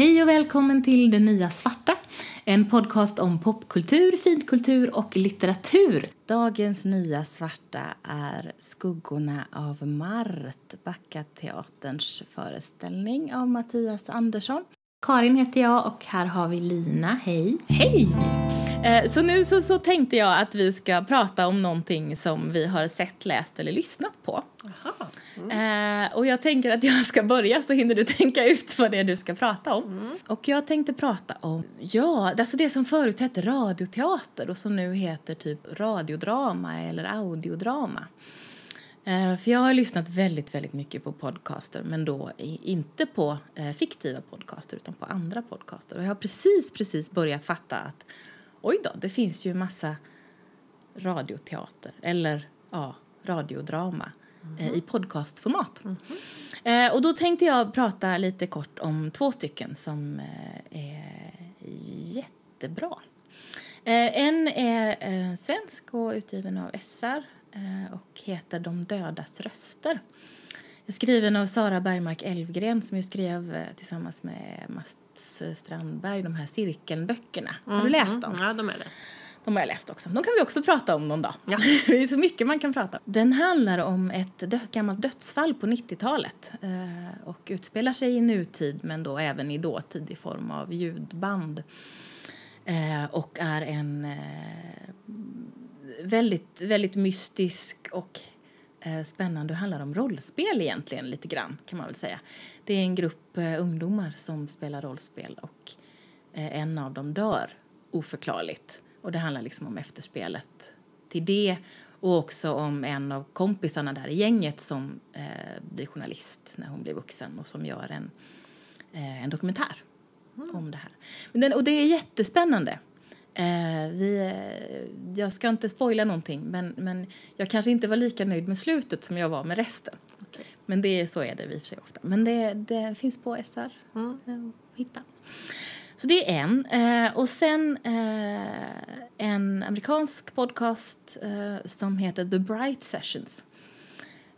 Hej och välkommen till Det Nya Svarta. En podcast om popkultur, finkultur och litteratur. Dagens Nya Svarta är Skuggorna av Mart, Backateaterns föreställning av Mattias Andersson. Karin heter jag och här har vi Lina. Hej! Hej! Eh, så nu så, så tänkte jag att vi ska prata om någonting som vi har sett, läst eller lyssnat på. Mm. Eh, och jag tänker att jag ska börja så hinner du tänka ut vad det är du ska prata om. Mm. Och jag tänkte prata om, ja, alltså det som förut hette radioteater och som nu heter typ radiodrama eller audiodrama. Eh, för jag har lyssnat väldigt, väldigt mycket på podcaster men då inte på fiktiva podcaster utan på andra podcaster. Och jag har precis, precis börjat fatta att oj då, det finns ju massa radioteater eller ja, radiodrama mm -hmm. i podcastformat. Mm -hmm. eh, och då tänkte jag prata lite kort om två stycken som eh, är jättebra. Eh, en är eh, svensk och utgiven av SR eh, och heter De dödas röster. Skriven av Sara Bergmark Elfgren som ju skrev eh, tillsammans med Mats Strandberg de här cirkelböckerna. Mm. Har du mm, läst dem? Ja, de har jag läst. De har jag läst också. De kan vi också prata om någon dag. Ja. det är så mycket man kan prata om. Den handlar om ett gammalt dödsfall på 90-talet eh, och utspelar sig i nutid men då även i dåtid i form av ljudband. Eh, och är en väldigt, väldigt mystisk och spännande och handlar om rollspel egentligen lite grann kan man väl säga. Det är en grupp eh, ungdomar som spelar rollspel och eh, en av dem dör oförklarligt. Och det handlar liksom om efterspelet till det och också om en av kompisarna där i gänget som eh, blir journalist när hon blir vuxen och som gör en, eh, en dokumentär mm. om det här. Men den, och det är jättespännande. Eh, vi, jag ska inte spoila någonting men, men jag kanske inte var lika nöjd med slutet som jag var med resten. Okay. Men det, så är det i och för sig ofta. Men det, det finns på SR mm. Eh, att hitta. Så det är en. Eh, och sen eh, en amerikansk podcast eh, som heter The Bright Sessions.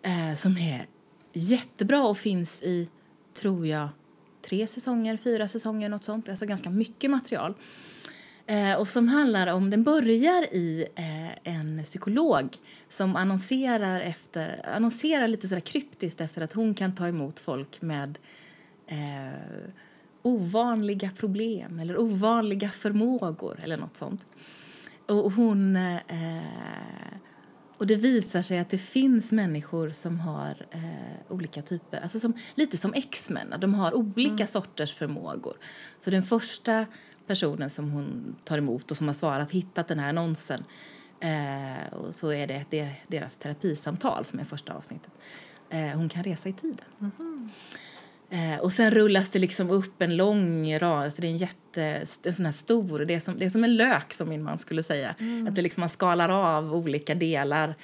Eh, som är jättebra och finns i, tror jag, tre säsonger, fyra säsonger, något sånt. Alltså ganska mycket material. Eh, och som handlar om, den börjar i eh, en psykolog som annonserar, efter, annonserar lite sådär kryptiskt efter att hon kan ta emot folk med eh, ovanliga problem eller ovanliga förmågor eller något sånt. Och hon... Eh, och det visar sig att det finns människor som har eh, olika typer, alltså som, lite som X-Men, de har olika mm. sorters förmågor. Så den första personen som hon tar emot och som har svarat hittat den här annonsen. Eh, och så är det deras terapisamtal som är första avsnittet. Eh, hon kan resa i tiden. Mm -hmm. eh, och sen rullas det liksom upp en lång rad, alltså det är en jätte, en sån här stor, det är som, det är som en lök som min man skulle säga. Mm. Att det liksom man skalar av olika delar.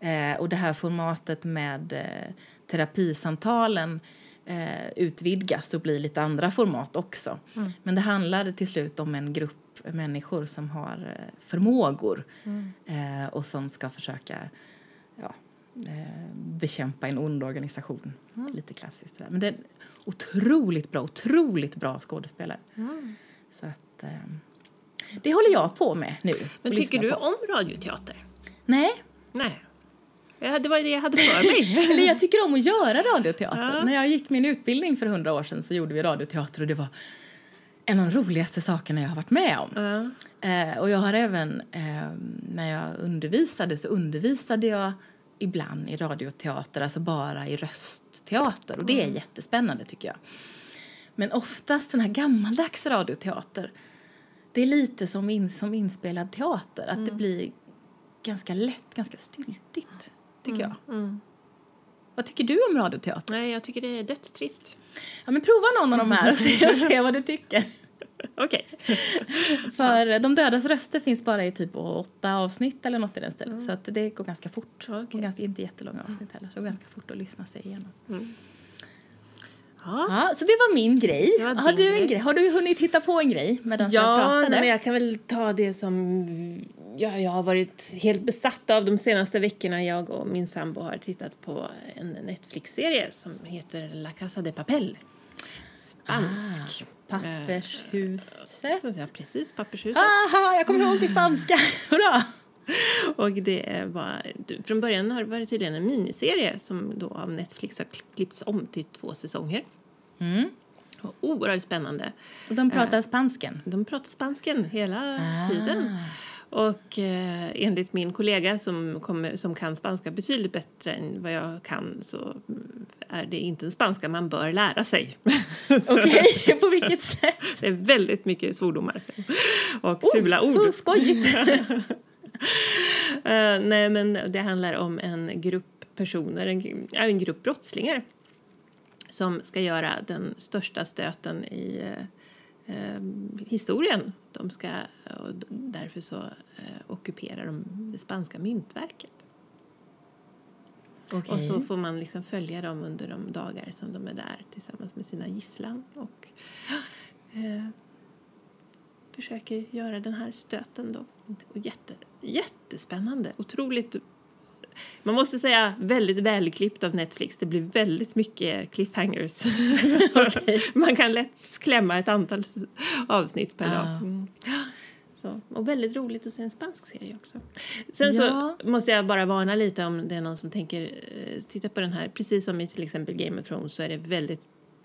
Eh, och det här formatet med eh, terapisamtalen eh, utvidgas och blir lite andra format också. Mm. Men det handlar till slut om en grupp människor som har eh, förmågor mm. eh, och som ska försöka ja, eh, bekämpa en ond organisation. Mm. Lite klassiskt. Där. Men det är otroligt bra, otroligt bra skådespelare. Mm. Så att, eh, det håller jag på med nu. Men tycker du på. om radioteater? Nej. Nej. Ja, det var det jag hade för mig. Eller jag tycker om att göra radioteater. Ja. När jag gick min utbildning för hundra år sedan så gjorde vi radioteater och det var en av de roligaste sakerna jag har varit med om. Ja. Eh, och jag har även, eh, när jag undervisade så undervisade jag ibland i radioteater, alltså bara i röstteater och det är mm. jättespännande tycker jag. Men oftast sån här gammaldags radioteater, det är lite som, in, som inspelad teater, att mm. det blir ganska lätt, ganska styltigt tycker mm. jag. Mm. Vad tycker du om radioteater? Nej, jag tycker det är dödstrist. Ja, men prova någon av de här och se, och se vad du tycker. Okej. För De dödas röster finns bara i typ åtta avsnitt eller något i den stället. Mm. Så att det går ganska fort. Okay. Ganska, inte jättelånga avsnitt heller. Så det går ganska fort att lyssna sig igenom. Mm. Ja. ja. så det var min grej. Var har, du en grej. har du hunnit hitta på en grej medan ja, jag pratade? Ja, men jag kan väl ta det som ja, jag har varit helt besatt av de senaste veckorna. Jag och min sambo har tittat på en Netflix-serie som heter La Casa de Papel. spansk. Ah, pappershuset. Ja, precis. Pappershuset. Aha, jag kommer ihåg det spanska. Hurra! Och det var, från början har det varit tydligen en miniserie som då av Netflix har klippts om till två säsonger. Mm. Och oerhört spännande. Och de pratar spansken? De pratar spansken hela Ah. tiden. Och eh, enligt min kollega som, kommer, som kan spanska betydligt bättre än vad jag kan så är det inte en spanska man bör lära sig. Okej, på vilket sätt? det är väldigt mycket svordomar och Oh, fula ord. Så skojigt! Eh, nej, men det handlar om en grupp personer, en, en grupp brottslingar som ska göra den största stöten i eh, historien. De ska, och därför så eh, ockuperar de det spanska myntverket. Okej. Och så får man liksom följa dem under de dagar som de är där tillsammans med sina gisslan och eh, försöker göra den här stöten då. Och jätte, jättespännande, otroligt man måste säga väldigt välklippt av Netflix. Det blir väldigt mycket cliffhangers. Okej. Man kan lätt klämma ett antal avsnitt per Ah. dag. Mm. Så, och väldigt roligt att se en spansk serie också. Sen Ja. så måste jag bara varna lite om det är någon som tänker eh, titta på den här. Precis som i till exempel Game of Thrones så är det väldigt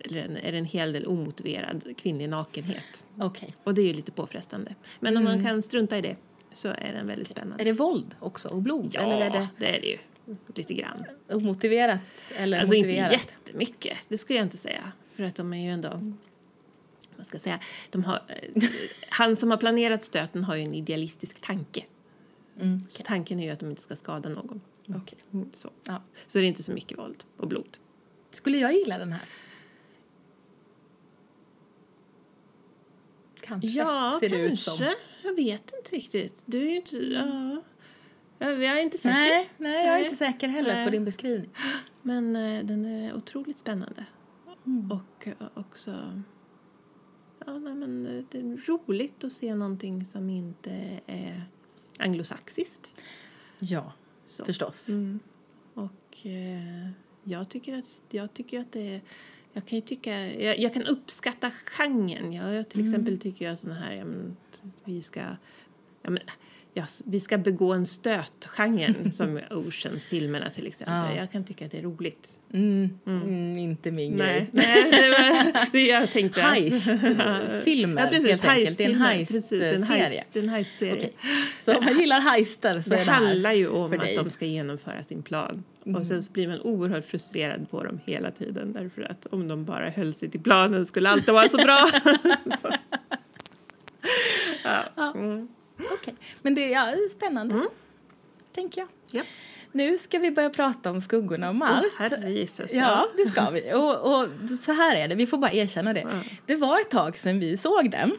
eller en- är det en hel del omotiverad kvinnlig nakenhet. Okej. Och det är ju lite påfrestande. Men om Mm. man kan strunta i det så är den väldigt spännande. Är det våld också och blod? Ja, Eller är det det är det ju. Lite grann. omotiverat? Eller Alltså inte motiverat? jättemycket, det skulle jag inte säga. För att de är ju ändå... Vad ska jag säga? De har, han som har planerat stöten har ju en idealistisk tanke. Mm, Så tanken är ju att de inte ska skada någon. okej. Mm, Så. Ja. så det är inte så mycket våld och blod. Skulle jag gilla den här? Kanske, Ja, ser det ut kanske. som. Jag vet inte riktigt. Du är ju inte... Ja. Jag är inte säker. Nej, nej, jag är inte säker heller Nej. på din beskrivning. Men eh, den är otroligt spännande. Mm. Och eh, också... Ja, nej, men eh, det är roligt att se någonting som inte är anglosaxiskt. Ja, Så. förstås. Mm. Och eh, jag tycker att, jag tycker att det är... Jag kan tycka... Jag, jag kan uppskatta genren. Jag, jag till Mm. exempel tycker jag såna här... Ja, men, vi ska... Ja, men, ja, vi ska begå en stöt-genren som Oceans-filmerna till exempel. Ja. Jag kan tycka att det är roligt. Mm, mm, inte min Nej, grej. nej det var det jag tänkte. Heist-filmer, ja, precis, helt enkelt. Det är en det en heist-serie. heist- Det heist-serie. Okej. Så om man gillar heister så Det är det här handlar ju om för att dig. Mm. de ska genomföra sin plan. Och sen så blir man oerhört frustrerad på dem hela tiden därför att om de bara höll sig till planen skulle allt vara så bra. så. Ja. Mm. Okej. Men det är ja, det är spännande, tänker jag. Ja. Nu ska vi börja prata om skuggorna och Åh, Mart. herre Jesus. Ja, det ska vi. Och, och så här är det, vi får bara erkänna det. Det var ett tag sedan vi såg den.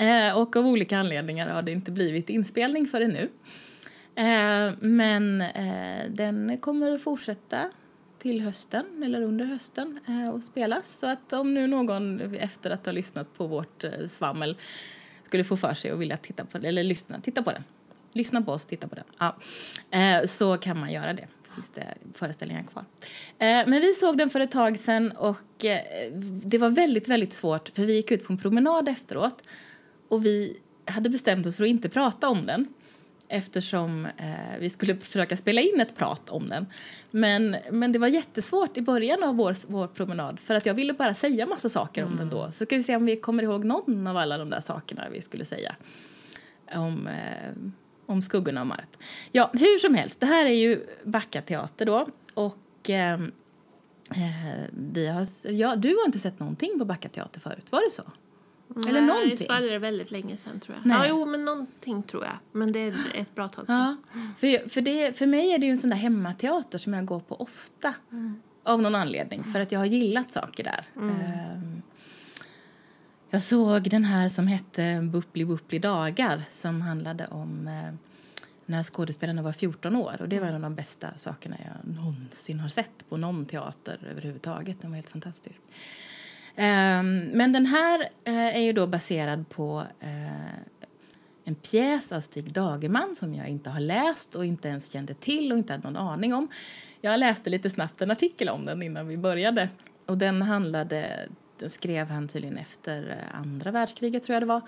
Eh, och av olika anledningar har det inte blivit inspelning förrän nu. Eh, men eh, den kommer att fortsätta till hösten, eller under hösten, och spelas. Så att om nu någon efter att ha lyssnat på vårt svammel skulle få för sig och vilja titta på eller lyssna, titta på den. Lyssna på oss, titta på den. Ja. Eh, så kan man göra det. Finns det föreställningar kvar. Eh, men vi såg den för ett tag sedan och eh, det var väldigt, väldigt svårt för vi gick ut på en promenad efteråt och vi hade bestämt oss för att inte prata om den eftersom eh, vi skulle försöka spela in ett prat om den. Men, men det var jättesvårt i början av vår, vår promenad för att jag ville bara säga massa saker om den då. Så ska vi se om vi kommer ihåg någon av alla de där sakerna vi skulle säga om, eh, om skuggorna och Mart. Ja, hur som helst, det här är ju Backa teater då och eh, eh, vi har, ja, du har inte sett någonting på Backa teater förut, var det så? Eller Nej, någonting? så är det väldigt länge sedan tror jag. Nej. Ja, jo, men någonting tror jag. Men det är ett bra tag sedan. Ja, för, för, det, för mig är det ju en sån där hemmateater som jag går på ofta. Av någon anledning, för att jag har gillat saker där. Ehm, jag såg den här som hette Buppli Buppli dagar som handlade om eh, när skådespelarna var 14 år. Och Det var en av de bästa sakerna jag någonsin har sett på någon teater överhuvudtaget. Den var helt fantastisk. Ehm, men den här eh, är ju då baserad på eh, en pjäs av Stig Dagerman som jag inte har läst och inte ens kände till och inte hade någon aning om. Jag läste lite snabbt en artikel om den innan vi började och den handlade den skrev han tydligen efter eh, andra världskriget, tror jag det var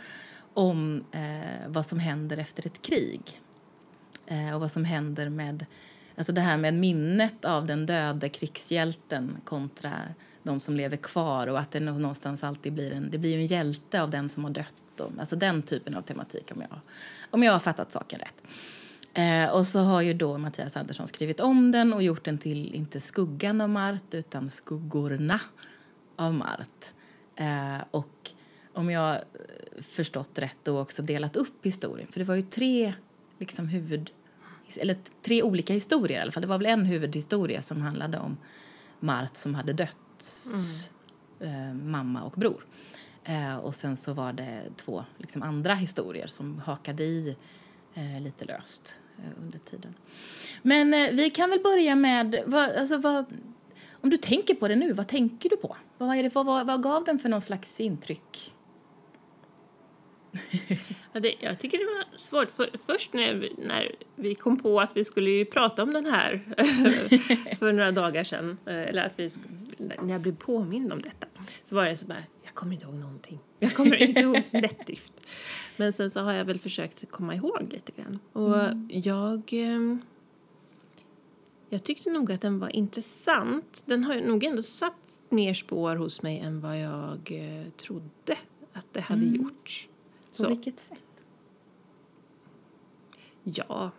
om eh, vad som händer efter ett krig eh, och vad som händer med alltså det här med minnet av den döde krigshjälten kontra de som lever kvar och att det någonstans alltid blir en, det blir en hjälte av den som har dött. Och, alltså den typen av tematik om jag, om jag har fattat saken rätt. Eh, och så har ju då Mattias Andersson skrivit om den och gjort den till inte skuggan av Mart utan skuggorna av Mart. Eh, och om jag eh, förstått rätt då också delat upp historien. För det var ju tre liksom huvud eller tre olika historier i alla fall. Det var väl en huvudhistoria som handlade om Mart som hade dött mm. eh, mamma och bror. Eh, och sen så var det två liksom, andra historier som hakade i eh, lite löst eh, under tiden. Men eh, vi kan väl börja med, vad, alltså, vad, om du tänker på det nu, vad tänker du på? Vad, är det, vad, vad gav den för någon slags intryck? ja, det, jag tycker det var svårt. För, först när vi, när vi kom på att vi skulle prata om den här för några dagar sedan, eh, eller att vi, när jag blev påmind om detta, så var det så bara, jag kommer inte ihåg någonting. Jag kommer inte ihåg lättdrift. Men sen så har jag väl försökt komma ihåg lite grann. Och mm. jag... Ehm, jag tyckte nog att den var intressant. Den har nog ändå satt mer spår hos mig än vad jag eh, trodde att det hade mm. gjort. På vilket sätt? Ja,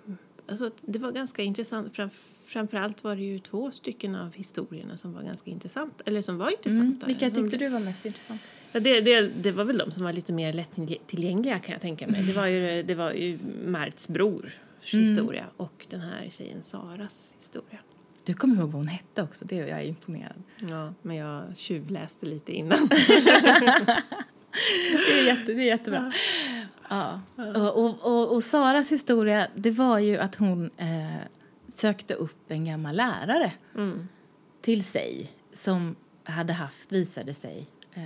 alltså det var ganska intressant. Fram, framförallt var det ju två stycken av historierna som var ganska intressanta. Eller som var mm, intressanta. Mm, vilka tyckte du var mest intressanta? Ja, det, det, det var väl de som var lite mer lättillgängliga kan jag tänka mig. Det var ju, det var ju Marts brors mm. historia och den här tjejen Saras historia. Du kommer ihåg vad hon hette också, det är jag imponerad. Ja, men jag tjuvläste lite innan. det, är jätte, det är jättebra. Ja. Och, och, och, Saras historia det var ju att hon eh, sökte upp en gammal lärare mm. till sig som hade haft, visade sig, eh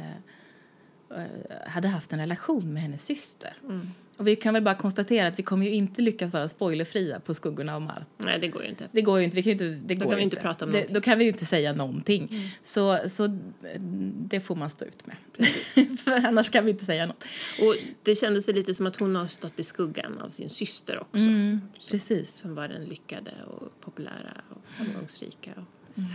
hade haft en relation med hennes syster. Mm. Och vi kan väl bara konstatera att vi kommer ju inte lyckas vara spoilerfria på Skuggorna av Mart. Nej, det går ju inte. Det går ju inte. Vi kan inte det då går kan vi inte prata om det, Då kan vi ju inte säga någonting. Mm. Så, så det får man stå ut med. För annars kan vi inte säga något. Och det kändes lite som att hon har stått i skuggan av sin syster också. Mm, precis. Som, var den lyckade och populära och framgångsrika. Och, mm.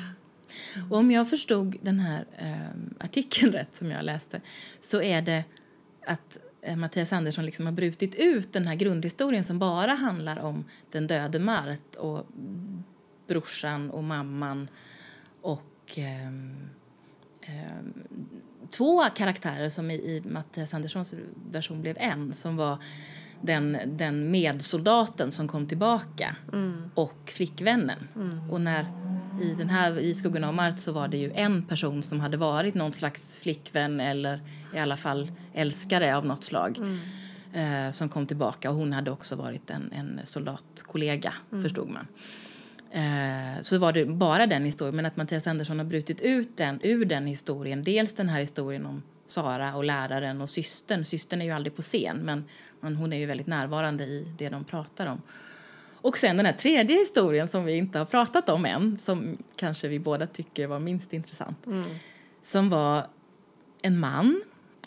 Och om jag förstod den här eh, artikeln rätt som jag läste så är det att Eh, Mattias Andersson liksom har brutit ut den här grundhistorien som bara handlar om den döde Mart och brorsan och mamman och eh, eh, två karaktärer som i, i Mattias Anderssons version blev en som var den, den medsoldaten som kom tillbaka mm. och flickvännen. Mm. Och när i, den här, i Skuggorna av Mart så var det ju en person som hade varit någon slags flickvän eller i alla fall älskare av något slag mm. eh, som kom tillbaka. Och hon hade också varit en, en soldatkollega, mm. förstod man. Eh, så var det bara den historien, men att Mattias Andersson har brutit ut den ur den historien. Dels den här historien om Sara och läraren och systern. Systern är ju aldrig på scen, men, men hon är ju väldigt närvarande i det de pratar om. Och sen den här tredje historien som vi inte har pratat om än, som kanske vi båda tycker var minst intressant. Mm. Som var en man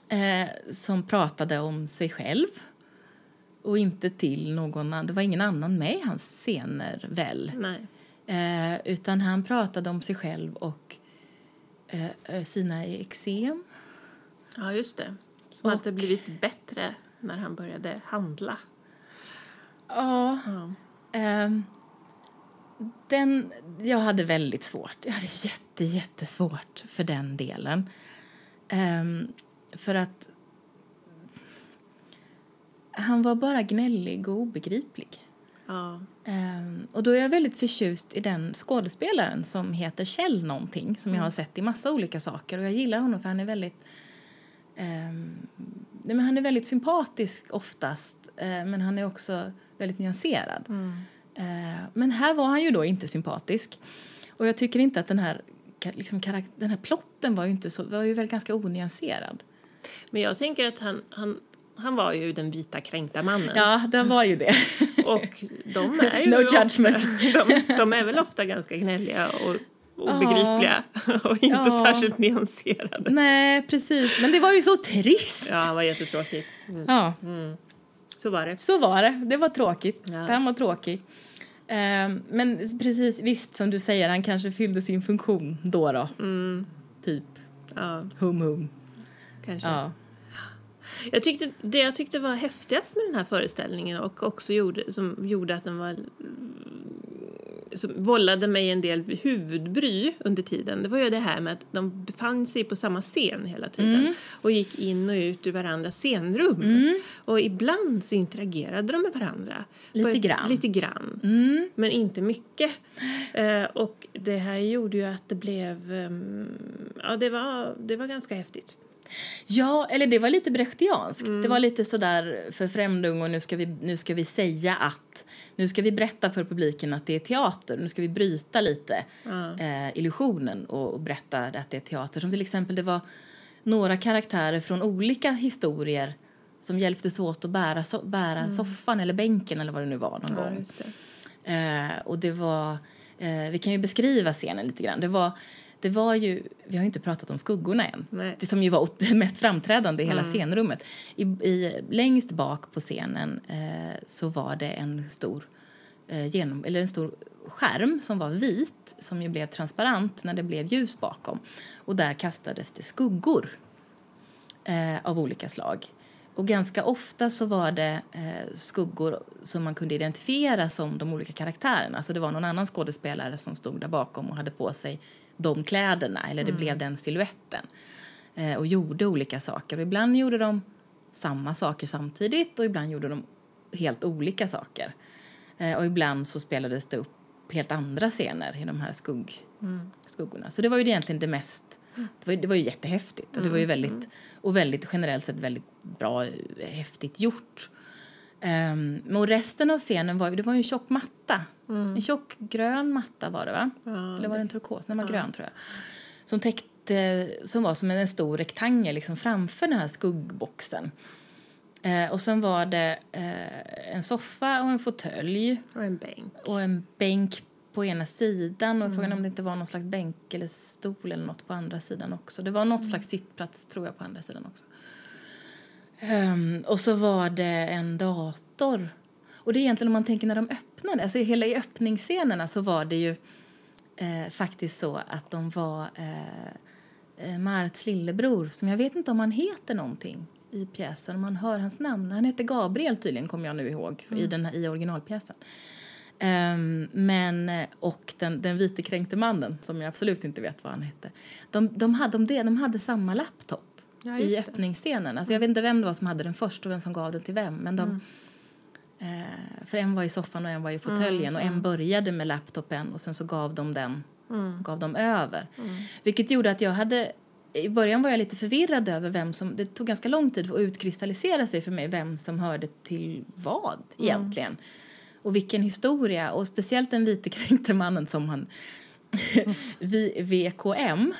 eh, som pratade om sig själv och inte till någon annan. Det var ingen annan med i hans scener, väl? Eh, utan han pratade om sig själv och eh, sina eksem. Ja, just det. Som och, att det blivit bättre när han började handla. Ja. ja. Um, den, jag hade väldigt svårt. Jag hade jätte, jättesvårt för den delen. Um, för att han var bara gnällig och obegriplig. Ja. Um, och då är jag väldigt förtjust i den skådespelaren som heter Kjell någonting som mm. jag har sett i massa olika saker och jag gillar honom för han är väldigt um, men han är väldigt sympatisk oftast uh, men han är också väldigt nyanserad. Mm. Uh, men här var han ju då inte sympatisk och jag tycker inte att den här liksom, den här plotten var ju inte så, var ju väl ganska onyanserad. Men jag tänker att han, han, han var ju den vita kränkta mannen. Ja, den var ju det. och de är ju no ofta, de, de, är väl ofta ganska gnälliga och obegripliga och inte ja. särskilt nyanserade. Nej, precis. Men det var ju så trist. Ja, han var jättetråkig. Mm. Ja. Mm. Så var det. Så var det. Det var tråkigt. Yes. Han var tråkig. Um, men precis, visst som du säger, han kanske fyllde sin funktion då då. Mm. Typ. Ja. Hum hum. Kanske. Ja. Jag tyckte, det jag tyckte var häftigast med den här föreställningen och också gjorde, som gjorde att den var som vållade mig en del huvudbry under tiden det var ju det här med att de befann sig på samma scen hela tiden mm. och gick in och ut ur varandras scenrum. Mm. Och ibland så interagerade de med varandra. Lite ett, grann. Lite grann. Mm. Men inte mycket. Uh, och det här gjorde ju att det blev... Um, ja, det var, det var ganska häftigt. Ja, eller det var lite brechtianskt. Mm. Det var lite sådär för Främdung och nu ska, vi, nu ska vi säga att. Nu ska vi berätta för publiken att det är teater. Nu ska vi bryta lite mm. eh, illusionen och, och, berätta att det är teater. Som till exempel det var några karaktärer från olika historier som hjälptes åt att bära, so bära mm. soffan eller bänken eller vad det nu var någon ja, gång. Det. Eh, och det var, eh, vi kan ju beskriva scenen lite grann. Det var det var ju, vi har inte pratat om skuggorna än, Nej. det som ju var det mest framträdande i hela mm. scenrummet. I, i, längst bak på scenen eh, så var det en stor, eh, genom, eller en stor skärm som var vit, som ju blev transparent när det blev ljus bakom. Och där kastades det skuggor eh, av olika slag. Och ganska ofta så var det eh, skuggor som man kunde identifiera som de olika karaktärerna. Så det var någon annan skådespelare som stod där bakom och hade på sig de kläderna eller det mm. blev den siluetten eh, och gjorde olika saker. Och ibland gjorde de samma saker samtidigt och ibland gjorde de helt olika saker. Eh, och ibland så spelades det upp helt andra scener i de här skugg, mm. skuggorna. Så det var ju egentligen det mest det var, det var ju jättehäftigt och det var ju mm, väldigt, mm. och väldigt generellt sett väldigt bra, häftigt gjort. Um, och resten av scenen var ju, det var ju en tjock matta. Mm. En tjock grön matta var det va? Ja, Eller var det en turkos? Den var ja. grön tror jag. Som täckte, som var som en stor rektangel liksom framför den här skuggboxen. Eh, och sen var det eh, en soffa och en fåtölj. Och en bänk. Och en bänk på ena sidan och mm. frågan om det inte var någon slags bänk eller stol eller något på andra sidan också. Det var något mm. slags sittplats tror jag på andra sidan också. Um, och så var det en dator. Och det är egentligen om man tänker när de öppnade, alltså hela i öppningsscenerna så var det ju eh, faktiskt så att de var eh, eh, Marts lillebror, som jag vet inte om han heter någonting i pjäsen, om man hör hans namn. Han heter Gabriel tydligen, kommer jag nu ihåg, mm. i, den, i originalpjäsen. Um, men, och den, den vite kränkte mannen, som jag absolut inte vet vad han hette. De, de, hade, de, de hade samma laptop ja, i öppningsscenen. Alltså jag vet inte vem det var som hade den först och vem som gav den till vem. Men de, mm. eh, för en var i soffan och en var i fåtöljen mm, och en mm. började med laptopen och sen så gav de den mm. gav de över. Mm. Vilket gjorde att jag hade i början var jag lite förvirrad över vem som, det tog ganska lång tid att utkristallisera sig för mig vem som hörde till vad egentligen. Mm. Och vilken historia, och speciellt den vite kränkte mannen som han, VKM,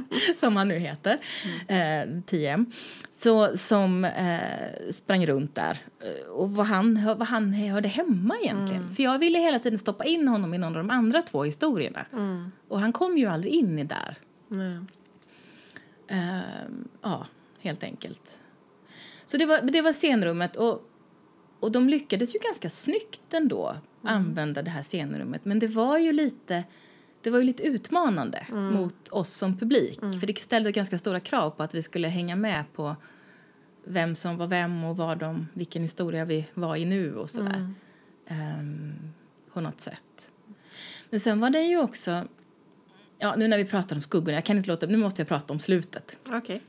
som han nu heter, mm. eh, TM, så, som eh, sprang runt där. Eh, och vad han, vad han hörde hemma egentligen. Mm. För jag ville hela tiden stoppa in honom i någon av de andra två historierna. Mm. Och han kom ju aldrig in i där. Uh, ja, helt enkelt. Så det var, det var scenrummet. Och, och de lyckades ju ganska snyggt ändå mm. använda det här scenrummet. Men det var ju lite det var ju lite utmanande mm. mot oss som publik. Mm. För det ställde ganska stora krav på att vi skulle hänga med på vem som var vem och var de, vilken historia vi var i nu och sådär. Mm. Um, på något sätt. Men sen var det ju också, ja nu när vi pratar om skuggorna, jag kan inte låta, nu måste jag prata om slutet. Okay.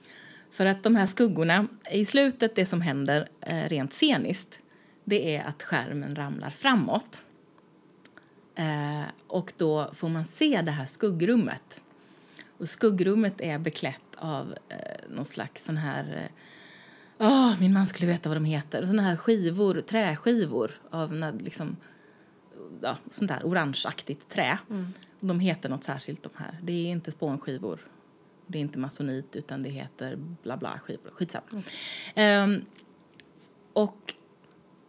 För att de här skuggorna, i slutet det som händer eh, rent sceniskt, det är att skärmen ramlar framåt. Eh, och då får man se det här skuggrummet. Och skuggrummet är beklätt av eh, någon slags sån här... Eh, oh, min man skulle veta vad de heter. Såna här skivor, träskivor av liksom, ja, sånt där orangeaktigt trä. Mm. De heter något särskilt de här. Det är inte spånskivor. Det är inte masonit utan det heter bla bla skivor. Skitsamma. Mm. Um, och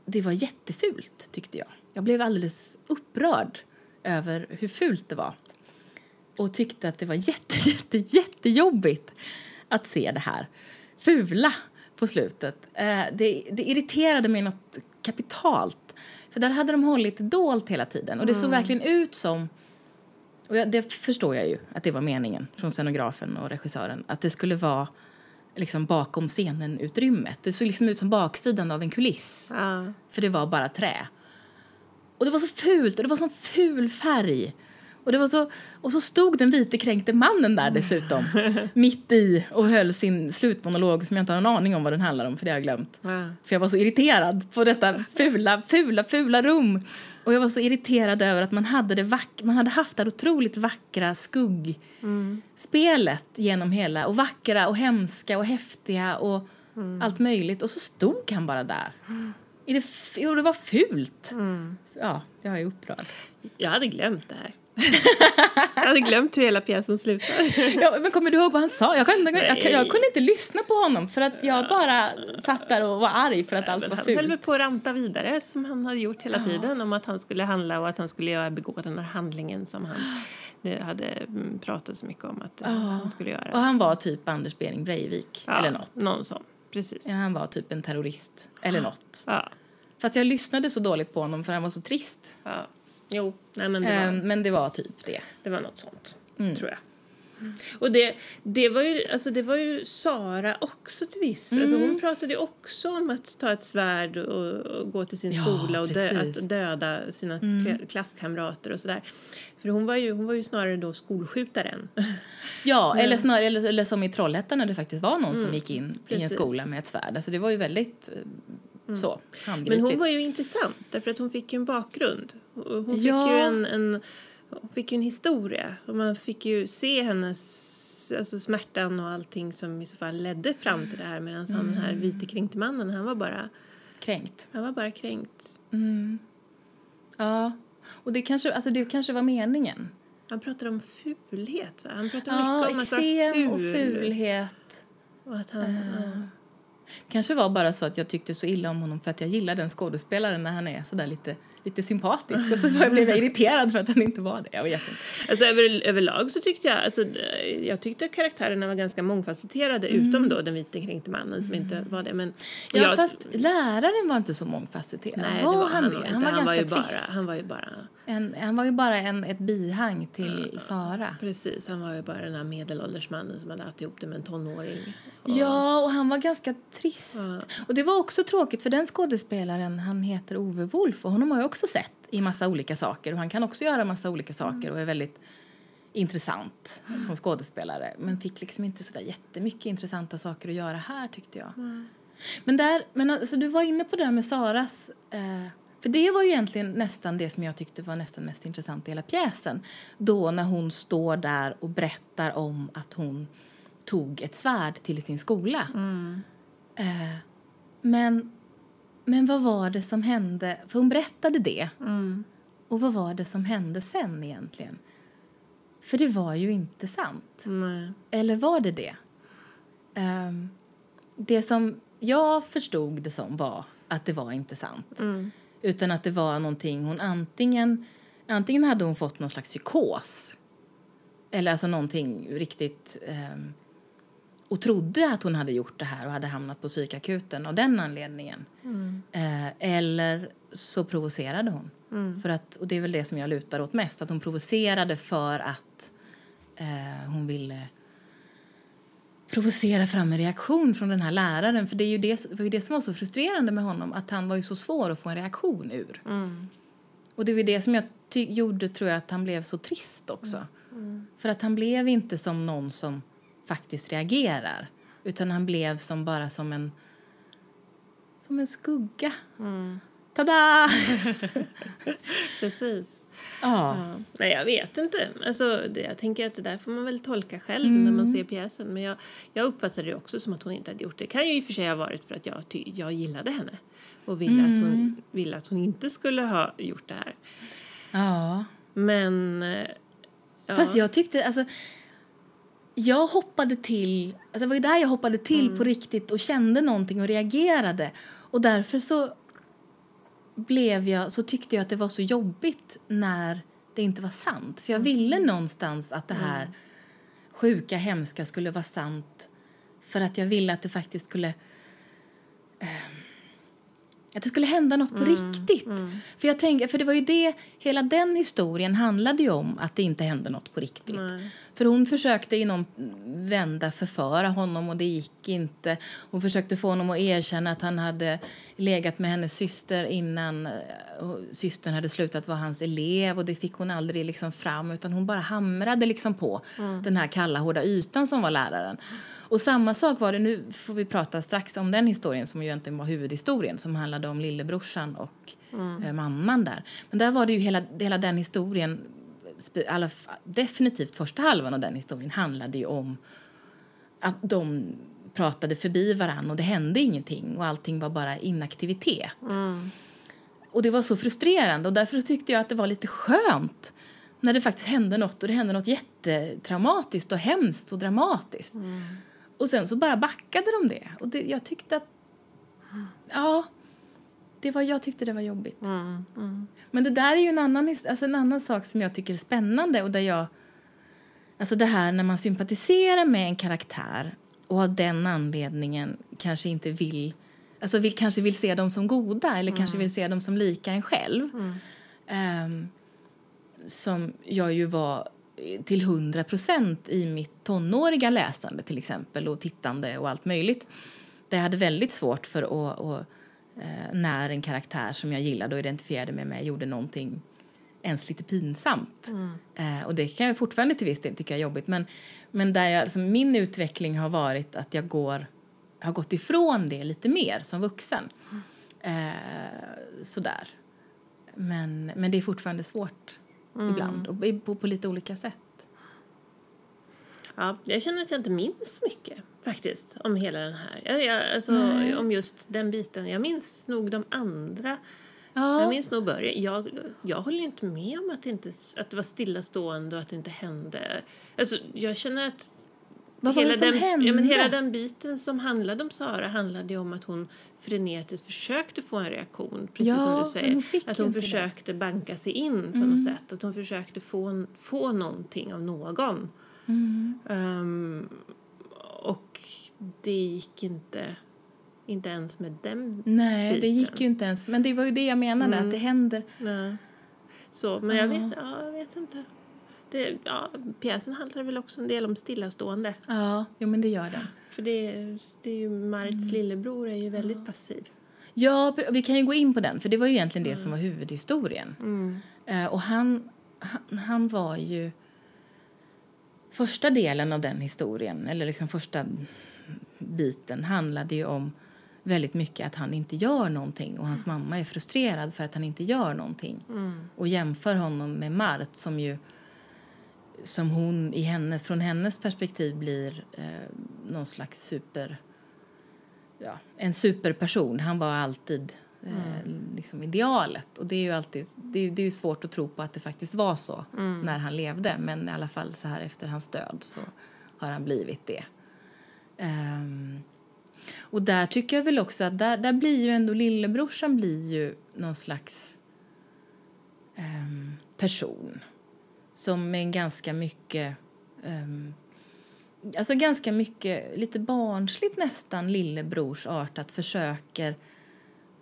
det var jättefult tyckte jag. Jag blev alldeles upprörd över hur fult det var. och tyckte att det var jätte, jätte, jättejobbigt att se det här fula på slutet. Eh, det, det irriterade mig något kapitalt. För där hade de hållit dolt hela tiden och det såg mm. verkligen ut som och det förstår jag ju att det var meningen från scenografen och regissören att det skulle vara liksom bakom scenen-utrymmet. Det såg liksom ut som baksidan av en kuliss. Ja. För det var bara trä. Och det var så fult och det var så ful färg. Och, det var så, och så stod den vite kränkte mannen där dessutom, mitt i och höll sin slutmonolog som jag inte har en aning om vad den handlar om, för det har jag glömt. Ja. För jag var så irriterad på detta fula, fula, fula rum. Och jag var så irriterad över att man hade, det vack man hade haft det otroligt vackra skuggspelet mm. genom hela, och vackra och hemska och häftiga och mm. allt möjligt. Och så stod han bara där. I det, och det var fult. Mm. Ja, jag är upprörd. Jag hade glömt det här. Jag hade glömt hur hela pjäsen slutar. ja, men kommer du ihåg vad han sa? Jag, kunde, jag, jag, kunde inte lyssna på honom för att jag bara satt där och var arg för att allt var fult. Han höll på att ranta vidare som han hade gjort hela ja. tiden om att han skulle handla och att han skulle begå den här handlingen som han hade mm, pratat så mycket om att ja. han skulle göra. Och han var typ Anders Behring Breivik ja, eller något. Någon sån, precis. Ja, han var typ en terrorist eller något. Ja. Fast jag lyssnade så dåligt på honom för han var så trist. Ja. Jo, nej men det var, um, men det var typ det. Det var något sånt, mm. tror jag. Och det, det, var ju, alltså det var ju Sara också till viss. Mm. Alltså hon pratade också om att ta ett svärd och, och gå till sin ja, skola och dö, att döda sina mm. klasskamrater och sådär. För hon var, ju, hon var ju snarare då skolskjutaren. Ja, eller, snarare, eller, eller som i Trollhättan när det faktiskt var någon mm. som gick in Precis. i en skola med ett svärd. Alltså det var ju väldigt Mm. Så, Men hon var ju intressant därför att hon fick ju en bakgrund. Hon fick ja. ju en, en, hon fick ju en historia och man fick ju se hennes alltså smärtan och allting som i så fall ledde fram till det här medan mm. han den här mm. vite kränkte mannen han var bara kränkt. Han var bara kränkt. Mm. Ja, och det kanske, alltså det kanske var meningen. Han pratade om fulhet. Va? Han pratade ja, mycket om att vara ful. och fulhet. Och att han, uh. ja kanske var bara så att jag tyckte så illa om honom för att jag gillar den skådespelaren när han är sådär lite, lite sympatisk och så blev jag irriterad för att han inte var det. Jag vet inte. Alltså över, överlag så tyckte jag, alltså, jag tyckte att karaktärerna var ganska mångfacetterade mm. utom då den vite kränkte mannen som mm. inte var det. Men, ja jag, fast läraren var inte så mångfacetterad. Nej, var, det var han, han det? Han var, han var ganska trist. Bara, han var ju bara en, han var ju bara en, ett bihang till ja, Sara. Precis, han var ju bara den här medelålders mannen som hade haft ihop det med en tonåring. Och... Ja, och han var ganska trist. Ja. Och det var också tråkigt för den skådespelaren, han heter Ove Wolf och honom har jag också sett i massa olika saker och han kan också göra massa olika saker och är väldigt intressant mm. som skådespelare men fick liksom inte så jättemycket intressanta saker att göra här tyckte jag. Mm. Men där, men alltså, du var inne på det med Saras eh, för det var ju egentligen nästan det som jag tyckte var nästan mest intressant i hela pjäsen. Då när hon står där och berättar om att hon tog ett svärd till sin skola. Mm. Eh, men, men vad var det som hände? För hon berättade det. Mm. Och vad var det som hände sen egentligen? För det var ju inte sant. Nej. Eller var det det? Um, det som jag förstod det som var att det var inte sant. Mm. Utan att det var någonting hon antingen... Antingen hade hon fått någon slags psykos. Eller alltså någonting riktigt... Eh, och trodde att hon hade gjort det här och hade hamnat på psykakuten av den anledningen. Mm. Eh, eller så provocerade hon. Mm. För att, och det är väl det som jag lutar åt mest. Att hon provocerade för att eh, hon ville provocera fram en reaktion från den här läraren. För det, är ju det, var ju det som var så frustrerande med honom, att han var ju så svår att få en reaktion ur. Mm. Och det var det som jag gjorde, tror jag, att han blev så trist också. Mm. Mm. För att han blev inte som någon som faktiskt reagerar, utan han blev som bara som en, som en skugga. Mm. Tada! Precis. Ja. ja. Nej, jag vet inte. Alltså, det, jag tänker att det där får man väl tolka själv mm. när man mm. ser pjäsen. Men jag, jag uppfattade det också som att hon inte hade gjort det. Det kan ju i och för sig ha varit för att jag, ty, jag gillade henne och ville, mm. att hon, mm. ville att hon inte skulle ha gjort det här. Ja. Men... Eh, ja. Fast jag tyckte, alltså... Jag hoppade till, alltså det var där jag hoppade till mm. på riktigt och kände någonting och reagerade. Och därför så blev jag, så tyckte jag att det var så jobbigt när det inte var sant. För jag ville någonstans att det här sjuka, hemska skulle vara sant för att jag ville att det faktiskt skulle eh, att det skulle hända något på riktigt. För jag tänker, för det var ju det, hela den historien handlade ju om att det inte hände något på riktigt. För hon försökte i någon vända förföra honom och det gick inte. Hon försökte få honom att erkänna att han hade legat med hennes syster innan eh, systern hade slutat vara hans elev och det fick hon aldrig liksom fram utan hon bara hamrade liksom på den här kalla hårda ytan som var läraren. Och samma sak var det, nu får vi prata strax om den historien som ju egentligen var huvudhistorien som handlade om lillebrorsan och eh, mamman där. Men där var det ju hela, hela den historien, alla, definitivt första halvan av den historien handlade ju om att de pratade förbi varann och det hände ingenting och allting var bara inaktivitet. Och det var så frustrerande och därför tyckte jag att det var lite skönt när det faktiskt hände något och det hände något jättetraumatiskt och hemskt och dramatiskt. Och sen så bara backade de det. Och det, jag tyckte att... Ja, det var, jag tyckte det var jobbigt. Men det där är ju en annan, alltså en annan sak som jag tycker är spännande och där jag... Alltså det här när man sympatiserar med en karaktär och av den anledningen kanske inte vill... Alltså vill, kanske vill se dem som goda eller kanske vill se dem som lika en själv. Ehm, som jag ju var till hundra procent i mitt tonåriga läsande till exempel och tittande och allt möjligt. Där jag hade väldigt svårt för att, att eh, när en karaktär som jag gillade och identifierade mig med gjorde någonting ens lite pinsamt. Eh, och det kan jag fortfarande till viss del tycka är jobbigt. Men, men där jag, alltså, min utveckling har varit att jag går, har gått ifrån det lite mer som vuxen. Eh, sådär. Men, men det är fortfarande svårt ibland och på, på lite olika sätt. Ja, jag känner att jag inte minns mycket faktiskt om hela den här. Jag, jag, alltså, Nej. om just den biten. Jag minns nog de andra. Ja. Jag minns nog början. Jag, jag håller inte med om att det, inte, att det var stillastående och att det inte hände. Alltså, jag känner att Vad var det som den, hände? Ja, men hela den biten som handlade om Sara handlade ju om att hon frenetiskt försökte få en reaktion. Precis Ja, som du säger. hon att hon inte det. Mm. försökte banka sig in på något sätt. Att hon försökte få, få någonting av någon. Mm. Ehm, och det gick inte, inte ens med den Nej, det biten. gick ju inte ens. Men det var ju det jag menade, Mm. att det händer. Nej. Så, men jag Ja. vet, ja, jag vet inte. Det, ja, pjäsen handlar väl också en del om stillastående. Ja, jo men det gör den. För det, det är ju Marits Mm. lillebror är ju väldigt passiv. Ja, vi kan ju gå in på den, för det var ju egentligen det som var huvudhistorien. Mm. Eh, och han, han, han var ju... Första delen av den historien, eller liksom första biten, handlade ju om väldigt mycket att han inte gör någonting och hans mamma är frustrerad för att han inte gör någonting och jämför honom med Mart som ju som hon i henne, från hennes perspektiv blir eh, någon slags super ja, en superperson. Han var alltid eh, liksom idealet. Och det är ju alltid det är, det är svårt att tro på att det faktiskt var så när han levde. Men i alla fall så här efter hans död så har han blivit det. Ehm, och där tycker jag väl också att där, där blir ju ändå lillebrorsan blir ju någon slags ehm, person som med en ganska mycket ehm, alltså ganska mycket, lite barnsligt nästan, lillebrorsartat försöker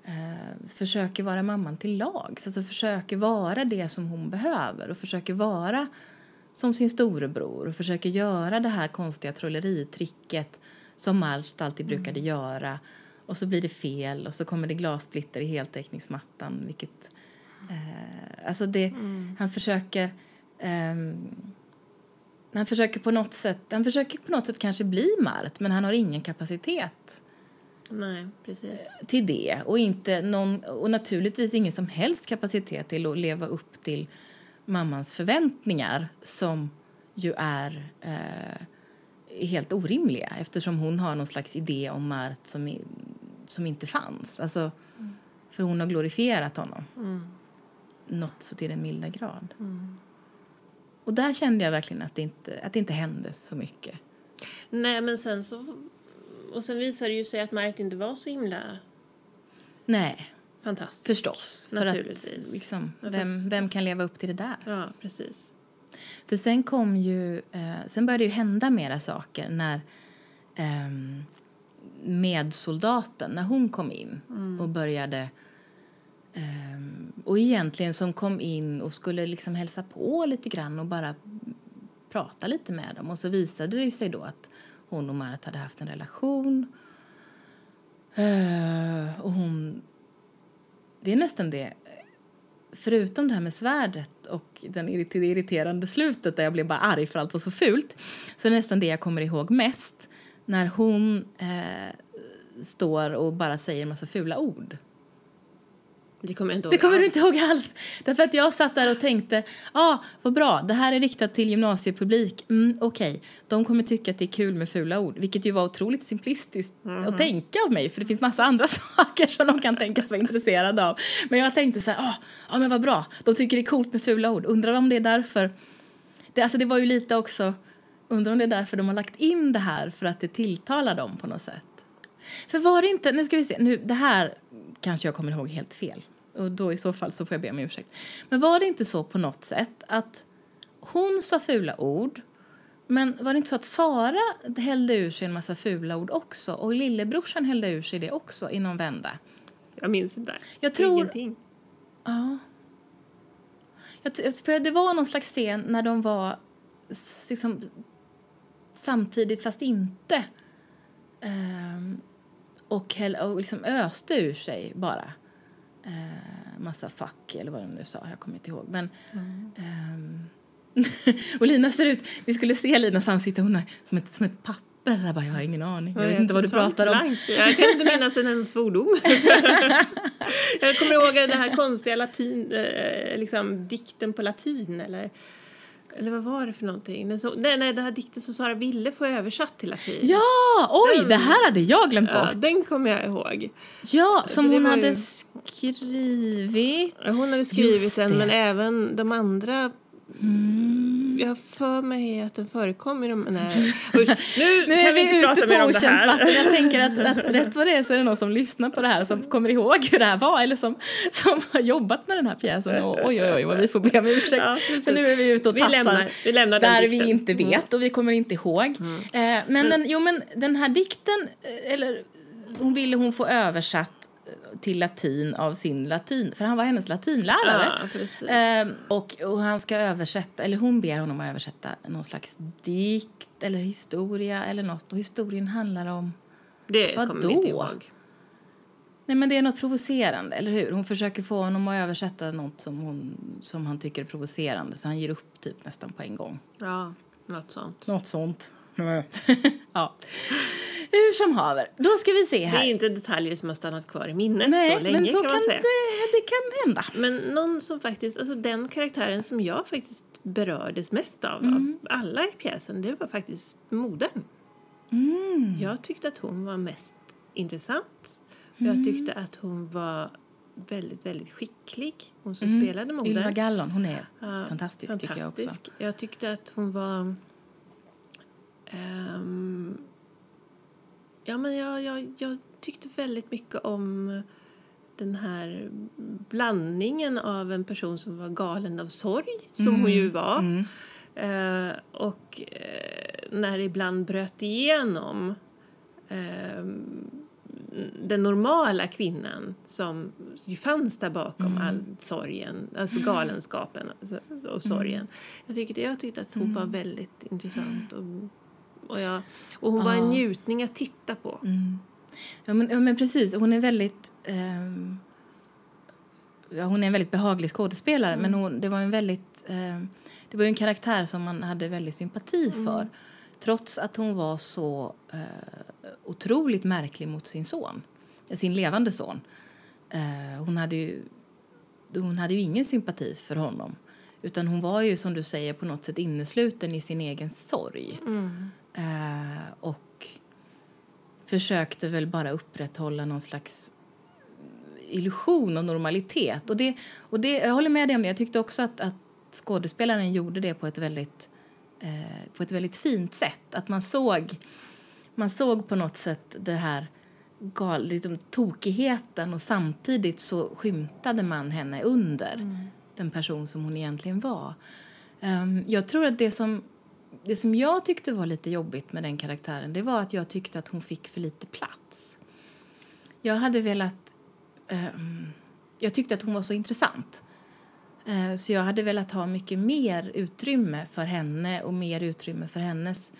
eh, försöker vara mamman till lags. Alltså försöker vara det som hon behöver och försöker vara som sin storebror och försöker göra det här konstiga trolleritricket som Malt alltid brukade göra. Och så blir det fel och så kommer det glassplitter i heltäckningsmattan. Vilket, eh, alltså det, Han försöker... ehm, han försöker på något sätt, han försöker på något sätt kanske bli Mart men han har ingen kapacitet Nej, precis. till det och, inte någon, och naturligtvis ingen som helst kapacitet till att leva upp till mammans förväntningar som ju är eh, helt orimliga eftersom hon har någon slags idé om Mart som, som inte fanns. Alltså, För hon har glorifierat honom. Något så till den milda grad. Och där kände jag verkligen att det inte, att det inte hände så mycket. Nej, men sen så... Och sen visade det ju sig att Marit inte var så himla... Nej. fantastisk. Förstås. För Naturligtvis. Att, liksom, vem, vem kan leva upp till det där? Ja, precis. För sen kom ju, eh, sen började ju hända mera saker när ehm, medsoldaten, när hon kom in och började Ehm, och egentligen som kom in och skulle liksom hälsa på lite grann och bara prata lite med dem och så visade det sig då att hon och Marit hade haft en relation ehm, och hon det är nästan det förutom det här med svärdet och den det irriterande slutet där jag blev bara arg för allt var så fult så är det nästan det jag kommer ihåg mest när hon eh, står och bara säger en massa fula ord. Det kommer jag inte ihåg Det kommer du inte ihåg alls. Därför att jag satt där och tänkte, ja, ah, vad bra, det här är riktat till gymnasiepublik. Mm, Okej, de kommer tycka att det är kul med fula ord, vilket ju var otroligt simplistiskt att tänka av mig, för det finns massa andra saker som de kan tänkas vara intresserade av. Men jag tänkte så här, ah, ja men vad bra, de tycker det är coolt med fula ord. Undrar om det är därför, det, alltså det var ju lite också, undrar om det är därför de har lagt in det här för att det tilltalar dem på något sätt. För var det inte, nu ska vi se, nu, det här kanske jag kommer ihåg helt fel. Och då i så fall så får jag be om ursäkt. Men var det inte så på något sätt att hon sa fula ord men var det inte så att Sara hällde ur sig en massa fula ord också och lillebrorsan hällde ur sig det också i någon vända? Jag minns inte. Jag tror- Ingenting. Ja. Jag, för det var någon slags scen när de var liksom, samtidigt fast inte. Ehm, och, häll, och liksom öste ur sig bara. Uh, massa fuck eller vad de nu sa, jag kommer inte ihåg. Men, ehm, och Lina ser ut, vi skulle se Linas ansikte, hon är som ett, som ett papper. Så jag, jag har ingen aning, jag vet inte vad du pratar om. blank. Jag kan inte minnas en enda svordom. jag kommer ihåg den här konstiga latin, eh, liksom, dikten på latin. Eller, eller vad var det för någonting? Den, så, nej, nej, den här dikten som Sara ville få översatt till latin. Ja, oj, Den- det här hade jag glömt bort. Ja, den kommer jag ihåg. Ja, som det hon hade ju- skrivit. Hon hade skrivit den, det. men även de andra Jag har för mig att den förekom i de... Nej. Nu, Nu är vi inte vi prata ute på okänt vatten. Jag tänker att, att rätt vad det är så är det någon som lyssnar på det här som kommer ihåg hur det här var eller som, som har jobbat med den här pjäsen. Och, oj, oj, oj, vad vi får be om ursäkt. Ja. För nu är vi ute och Vi tassar lämnar- vi lämnar där dikten. Mm. vi inte vet och vi kommer inte ihåg. Eh, men, den, jo, men den här dikten, eh, eller hon ville hon få översatt till latin av sin latin, för han var hennes latinlärare. Ja. Ehm, och, och han ska översätta, eller hon ber honom att översätta någon slags dikt eller historia eller något. Och historien handlar om, Det Vadå? kommer vi inte ihåg. nej men det är något provocerande, eller hur? Hon försöker få honom att översätta något som, hon, som han tycker är provocerande så han ger upp typ nästan på en gång. Ja, något sånt. Något sånt. ja. Hur som haver, då ska vi se Det är här. inte detaljer som har stannat kvar i minnet Nej, så länge men så kan man säga. Det, det kan hända. Men någon som faktiskt, alltså den karaktären som jag faktiskt berördes mest av, Mm. av alla i pjäsen, det var faktiskt modern. Mm. Jag tyckte att hon var mest intressant. Mm. Jag tyckte att hon var väldigt, väldigt skicklig, hon som spelade modern. Mm. Ylva Gallon, hon är Ja, fantastisk, tycker jag också. fantastisk. Jag tyckte att hon var... ehm, ja, men jag, jag, jag tyckte väldigt mycket om den här blandningen av en person som var galen av sorg, som hon ju var. Mm. Eh, och eh, när det ibland bröt igenom ehm, den normala kvinnan som ju fanns där bakom Mm. all sorgen, alltså galenskapen alltså, och sorgen. Jag, tyckte, jag tyckte att hon Mm. var väldigt intressant och, och, jag, och hon var en Ja. njutning att titta på. Mm. Ja, men, ja, men precis. Hon är väldigt... ehm, ja, hon är en väldigt behaglig skådespelare, men hon, det var en väldigt... ehm, det var en karaktär som man hade väldigt sympati för. Trots att hon var så eh, otroligt märklig mot sin son, eh, sin levande son. Eh, hon, hade ju, hon hade ju ingen sympati för honom. Utan hon var ju, som du säger, på något sätt innesluten i sin egen sorg. Eh, och försökte väl bara upprätthålla någon slags illusion av normalitet. Och det, och det, jag håller med dig om det. Jag tyckte också att, att skådespelaren gjorde det på ett väldigt, eh, på ett väldigt fint sätt. Att man såg, man såg på något sätt det här gal, liksom, tokigheten och samtidigt så skymtade man henne under mm. den person som hon egentligen var. Um, jag tror att det som, det som jag tyckte var lite jobbigt med den karaktären det var att jag tyckte att hon fick för lite plats. Jag hade velat... Um, jag tyckte att hon var så intressant. Uh, så jag hade velat ha mycket mer utrymme för henne och mer utrymme för hennes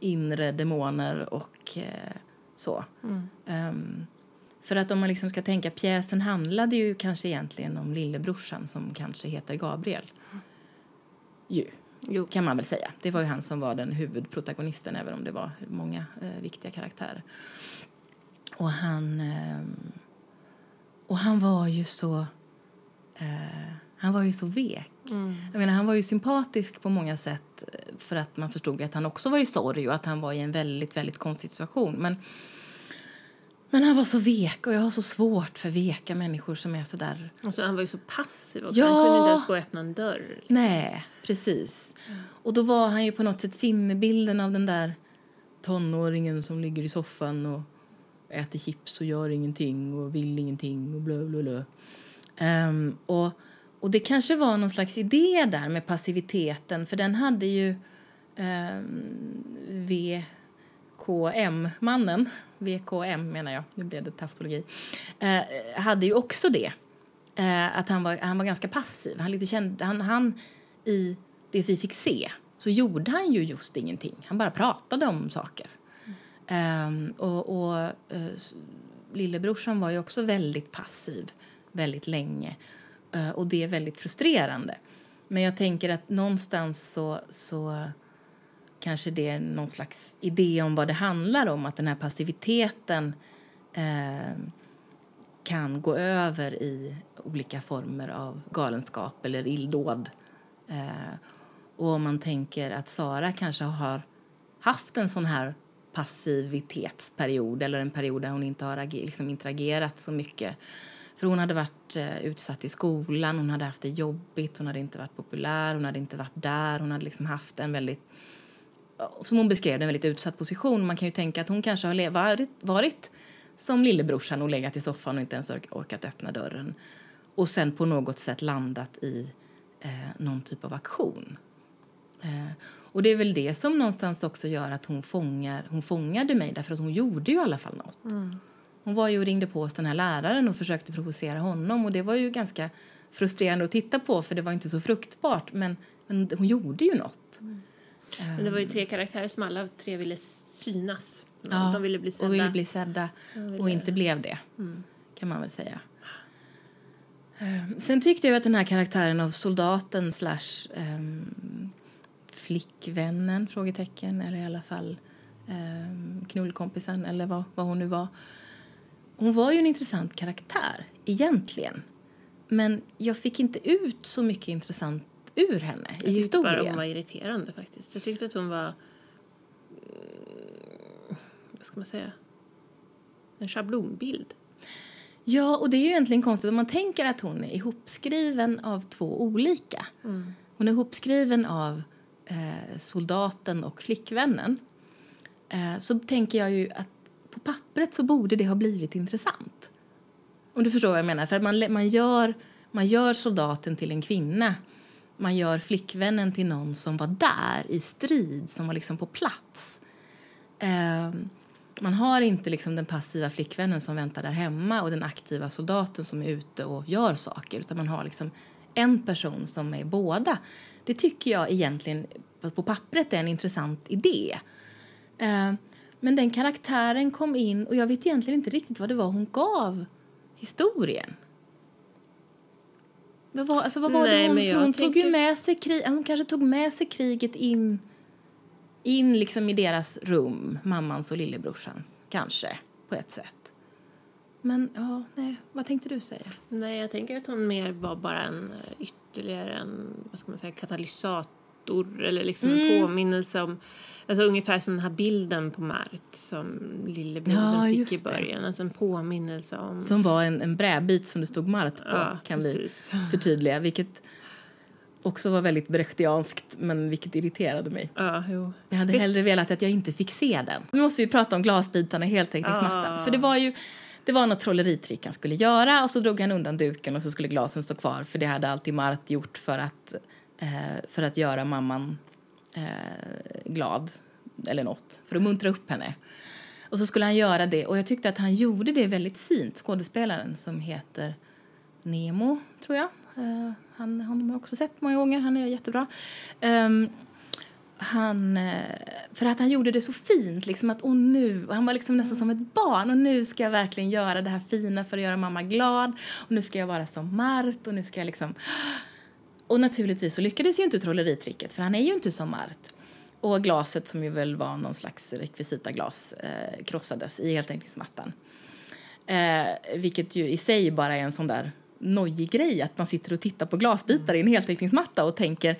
inre demoner och uh, så. Mm. Um, för att om man liksom ska tänka, pjäsen handlade ju kanske egentligen om lillebrorsan som kanske heter Gabriel. Ju, jo. kan man väl säga. Det var ju han som var den huvudprotagonisten även om det var många eh, viktiga karaktärer. Och han, eh, och han var ju så... Eh, han var ju så vek. Mm. Jag menar, han var ju sympatisk på många sätt eh, för att man förstod att han också var i sorg och att han var i en väldigt, väldigt konstig situation. Men men han var så vek och jag har så svårt för veka människor som är så där. Alltså, han var ju så passiv också. Ja. Han kunde inte ens gå och öppna en dörr. Liksom. Nej, precis. Mm. Och då var han ju på något sätt sinnebilden av den där tonåringen som ligger i soffan och äter chips och gör ingenting och vill ingenting och blö, blö, blö. Um, och, och det kanske var någon slags idé där med passiviteten för den hade ju um, VKM-mannen VKM menar jag, nu blev det taftologi, eh, hade ju också det. Eh, att han var, han var ganska passiv. Han, lite kände, han, han, I det vi fick se så gjorde han ju just ingenting. Han bara pratade om saker. Mm. Eh, och, och eh, lillebrorsan var ju också väldigt passiv väldigt länge. Eh, och det är väldigt frustrerande. Men jag tänker att någonstans så, så kanske det är någon slags idé om vad det handlar om. Att den här passiviteten eh, kan gå över i olika former av galenskap eller illdåd. Eh, och om man tänker att Sara kanske har haft en sån här passivitetsperiod eller en period där hon inte har liksom interagerat så mycket. För hon hade varit eh, utsatt i skolan, hon hade haft det jobbigt, hon hade inte varit populär, hon hade inte varit där, hon hade liksom haft en väldigt som hon beskrev en väldigt utsatt position. Man kan ju tänka att hon kanske har varit, varit som lillebrorsan och legat i soffan och inte ens orkat öppna dörren och sen på något sätt landat i eh, någon typ av aktion. Eh, och det är väl det som någonstans också gör att hon, fångar, hon fångade mig därför att hon gjorde ju i alla fall något. Mm. Hon var ju och ringde på hos den här läraren och försökte provocera honom och det var ju ganska frustrerande att titta på för det var inte så fruktbart men, men hon gjorde ju något. Mm. Men det var ju tre karaktärer som alla tre ville synas. Ja, de ville bli sedda. och ville bli sedda ville... och inte blev det, mm. kan man väl säga. Ehm, sen tyckte jag att den här karaktären av soldaten slash um, flickvännen, frågetecken, eller i alla fall um, knullkompisen eller vad, vad hon nu var. Hon var ju en intressant karaktär, egentligen. Men jag fick inte ut så mycket intressant ur henne i jag historien. Bara hon var irriterande faktiskt. Jag tyckte att hon var, mm, vad ska man säga, en schablonbild. Ja, och det är ju egentligen konstigt om man tänker att hon är ihopskriven av två olika. Mm. Hon är ihopskriven av eh, soldaten och flickvännen. Eh, så tänker jag ju att på pappret så borde det ha blivit intressant. Om du förstår vad jag menar. För man, man, gör, man gör soldaten till en kvinna man gör flickvännen till någon som var där i strid, som var liksom på plats. Eh, man har inte liksom den passiva flickvännen som väntar där hemma och den aktiva soldaten som är ute och gör saker, utan man har liksom en person som är båda. Det tycker jag egentligen på pappret är en intressant idé. Eh, men den karaktären kom in och jag vet egentligen inte riktigt vad det var hon gav historien. Vad var, alltså vad var Nej, det hon, för hon tog ju med sig krig, hon kanske tog med sig kriget in, in liksom i deras rum, mammans och lillebrorsans, kanske, på ett sätt. Men ja, nej, vad tänkte du säga? Nej, jag tänker att hon mer var bara en eh, ytterligare en, vad ska man säga, katalysator ettor eller liksom mm. en påminnelse om Alltså ungefär som den här bilden på Mart som lillebrodern ja, fick i början. Alltså en påminnelse om... Som var en, en brädbit som det stod Mart på, ja, kan precis. vi förtydliga. Vilket också var väldigt brechtianskt, men vilket irriterade mig. Ja, jo. Jag hade hellre velat att jag inte fick se den. Nu måste vi prata om glasbitarna i heltäckningsmattan. Ah. För det var ju det var något trolleritrick han skulle göra och så drog han undan duken och så skulle glasen stå kvar för det hade alltid Mart gjort för att, Eh, för att göra mamman eh, glad eller något, för att muntra upp henne. Och så skulle han göra det och jag tyckte att han gjorde det väldigt fint, skådespelaren som heter Nemo, tror jag. Eh, han, honom har jag också sett många gånger, han är jättebra. Um, han, eh, för att han gjorde det så fint, liksom att och nu, och han var liksom nästan som ett barn och nu ska jag verkligen göra det här fina för att göra mamma glad och nu ska jag vara som Mart och nu ska jag liksom och naturligtvis så lyckades ju inte trolleritricket för han är ju inte som Mart. Och glaset som ju väl var någon slags rekvisitaglas eh, krossades i heltäckningsmattan. Eh, vilket ju i sig bara är en sån där nojig grej att man sitter och tittar på glasbitar i en heltäckningsmatta och tänker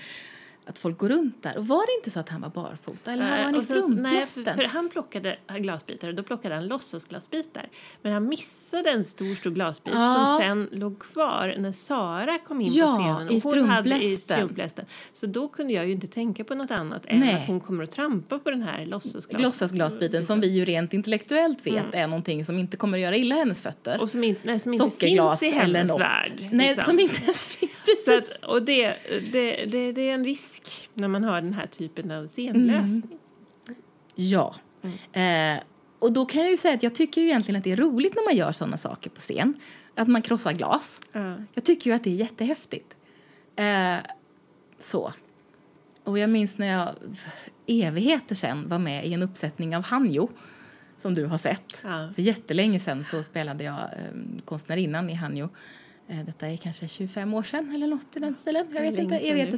att folk går runt där. Och var det inte så att han var barfota? Eller var han i nej, strumplästen? för, han plockade glasbitar och då plockade han låtsasglasbitar. Men han missade en stor, stor glasbit Ja. som sen låg kvar när Sara kom in Ja, på scenen. i Och hon hade i strumplästen. Så då kunde jag ju inte tänka på något annat än Nej. att hon kommer att trampa på den här låtsasglas. Låtsasglasbiten som vi ju rent intellektuellt vet är någonting som inte kommer att göra illa hennes fötter. Och som inte, nej, som inte finns i hennes värld. Nej, liksom. som inte ens finns. Precis. Att, och det, det, det, det är en risk när man har den här typen av scenlösning. Ja. Eh, och då kan jag ju säga att jag tycker ju egentligen att det är roligt när man gör sådana saker på scen. Att man krossar glas. Ja. Jag tycker ju att det är jättehäftigt. Eh, så. Och jag minns när jag evigheter sen var med i en uppsättning av Hanjo som du har sett. Ja. För jättelänge sen så spelade jag eh, konstnärinnan i Hanjo. Eh, detta är kanske 25 år sedan eller något i den stilen. Jag vet inte, sedan evigheter